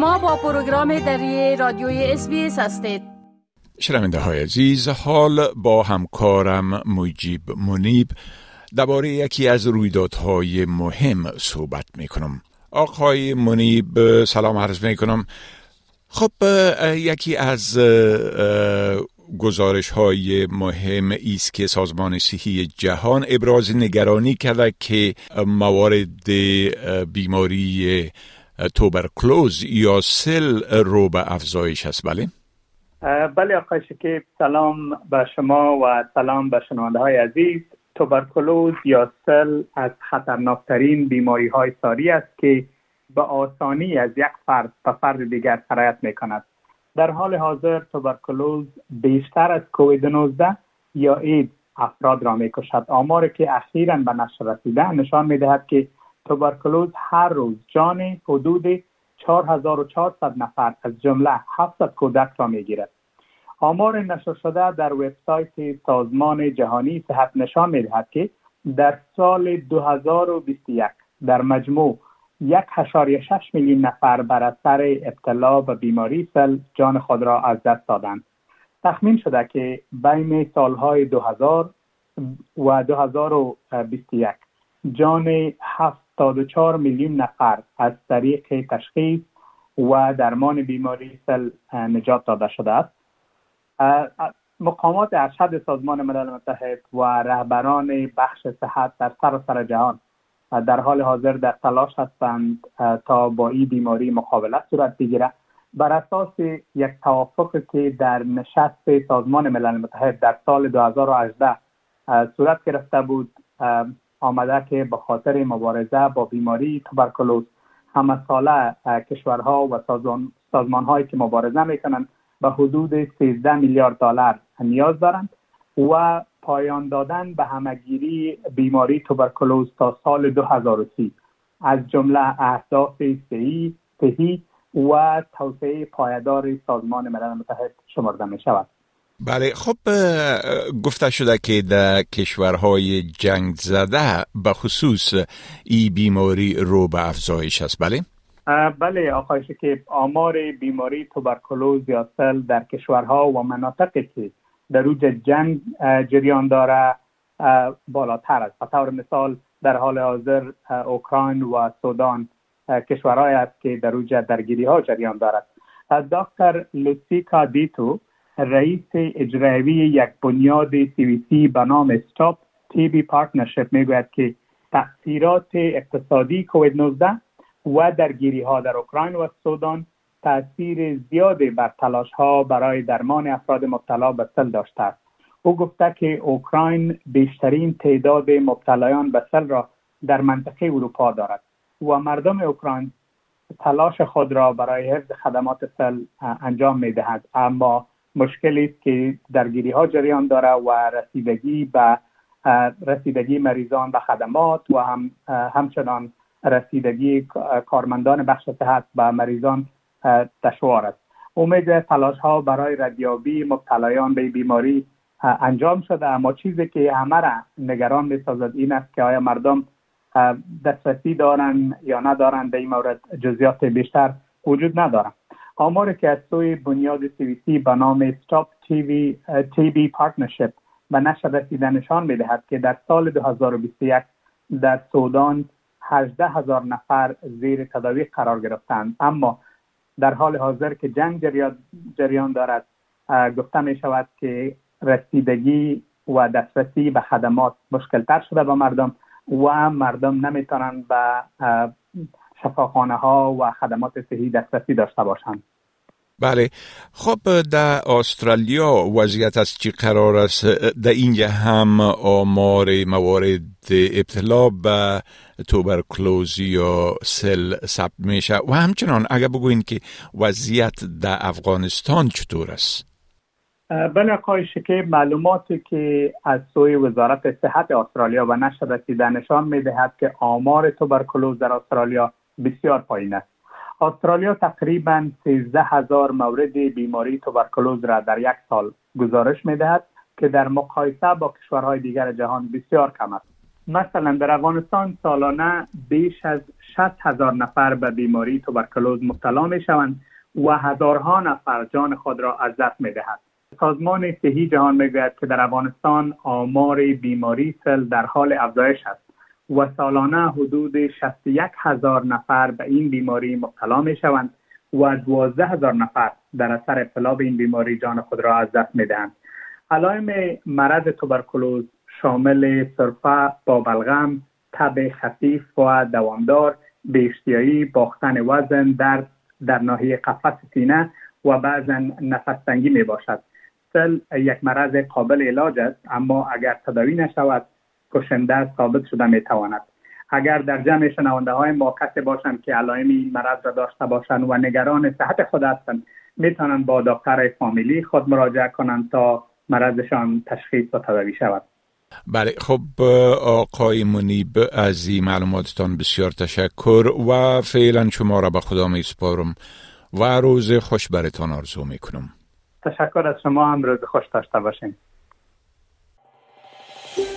شما با پروگرام دری رادیوی اس هستید. شنونده های عزیز حال با همکارم مجیب منیب. درباره یکی از رویدادهای مهم صحبت می کنم آقای منیب سلام عرض می کنم خب یکی از گزارش های مهم است که سازمان صحی جهان ابراز نگرانی کرده که موارد بیماری توبرکلوز یا سل رو به افزایش است بله؟ بله آقای شکیب سلام به شما و سلام به شنونده های عزیز. توبرکلوز یا سل از خطرناکترین بیماری های ساری است که به آسانی از یک فرد به فرد دیگر سرایت می کند در حال حاضر توبرکلوز بیشتر از کووید 19 یا اید افراد را می کشد آماری که اخیرا به نشر رسیده نشان می دهد که توبرکلوز هر روز جان حدود 4400 نفر از جمله 700 کودک را می گیرد. آمار نشر شده در وبسایت سازمان جهانی صحت نشان می دهد که در سال 2021 در مجموع یک شش میلیون نفر بر اثر ابتلا به بیماری سل جان خود را از دست دادند. تخمین شده که بین سالهای 2000 و 2021 جان 74 میلیون نفر از طریق تشخیص و درمان بیماری سل نجات داده شده است. مقامات ارشد سازمان ملل متحد و رهبران بخش صحت در سراسر جهان در حال حاضر در تلاش هستند تا با این بیماری مقابلت صورت بگیره. بر اساس یک توافق که در نشست سازمان ملل متحد در سال 2018 صورت گرفته بود آمده که به خاطر مبارزه با بیماری توبرکلوز همه ساله کشورها و سازمان هایی که مبارزه می‌کنند به حدود 13 میلیارد دلار نیاز دارند و پایان دادن به همگیری بیماری توبرکلوز تا سال 2030 از جمله اهداف صحی صحی و توسعه پایدار سازمان ملل متحد شمرده می شود بله خب گفته شده که در کشورهای جنگ زده به خصوص ای بیماری رو به افزایش است. بله؟ بله آقای شکیب آمار بیماری توبرکلوز یا سل در کشورها و مناطقی که در روج جنگ جریان داره بالاتر است. به مثال در حال حاضر اوکراین و سودان کشورهای است که در اوج درگیری ها جریان دارد. دکتر لوسیکا دیتیو رئیس اجرایی یک بنیاد سویسی به نام Stop TB Partnership می‌گوید که تاثیرات اقتصادی کووید 19 و درگیری ها در اوکراین و سودان تاثیر زیادی بر تلاش ها برای درمان افراد مبتلا به سل داشته است. او گفته که اوکراین بیشترین تعداد مبتلایان به سل را در منطقه اروپا دارد و مردم اوکراین تلاش خود را برای حفظ خدمات سل انجام می اما مشکلی است که درگیری ها جریان داره و رسیدگی به رسیدگی مریضان به خدمات و هم همچنان رسیدگی کارمندان بخش صحت به مریضان دشوار است. امید تلاش ها برای ردیابی مبتلایان به بیماری انجام شده اما چیزی که همه را نگران می سازد این است که آیا مردم دسترسی دارند یا ندارند به این مورد جزیات بیشتر وجود ندارند آماری که از سوی بنیاد سویسی به نام Stop TB Partnership به نشر رسیده نشان می دهد که در سال 2021 در سودان 18 هزار نفر زیر تداوی قرار گرفتند. اما در حال حاضر که جنگ جریان دارد گفته می شود که رسیدگی و دسترسی به خدمات مشکل تر شده به مردم و مردم نمی‌تونند به شفاخانه ها و خدمات صحی دسترسی داشته باشند. بله. خب در استرالیا وضعیت از چی قرار است؟ در اینجا هم آمار موارد ابتلا به توبرکلوزی یا سل ثبت میشه و همچنان اگر بگوین که وضعیت در افغانستان چطور است؟ بله آقای شکیب معلوماتی که از سوی وزارت صحت استرالیا و نشر رسیده نشان می‌دهد که آمار توبرکلوز در استرالیا بسیار پایین است. استرالیا تقریبا 13 هزار مورد بیماری توبرکلوز را در یک سال گزارش می دهد که در مقایسه با کشورهای دیگر جهان بسیار کم است. مثلا در افغانستان سالانه بیش از 60 هزار نفر به بیماری توبرکلوز مبتلا می شوند و هزارها نفر جان خود را از دست می دهد. سازمان صحی جهان می گوید که در افغانستان آمار بیماری سل در حال افزایش است. و سالانه حدود 61 هزار نفر به این بیماری مبتلا می شوند و 12 هزار نفر در اثر ابتلا به این بیماری جان خود را از دست می دهند. علائم مرض توبرکلوز شامل سرفه با بلغم تب خفیف و دوامدار بیشتیایی باختن وزن درد در ناحیه قفس سینه و بعضا نفس تنگی می باشد سل یک مرض قابل علاج است اما اگر تداوی نشود کشنده ثابت شده می تواند اگر در جمع شنونده های ما کسی باشند که علائم این مرض را داشته باشند و نگران صحت خود هستند می توانند با دکتر فامیلی خود مراجعه کنند تا مرضشان تشخیص و تداوی شود. بله خب آقای منیب از این معلوماتتان بسیار تشکر و فعلا شما را به خدا می سپارم و روز خوش برتان آرزو می کنم تشکر از شما هم روز خوش داشته باشین.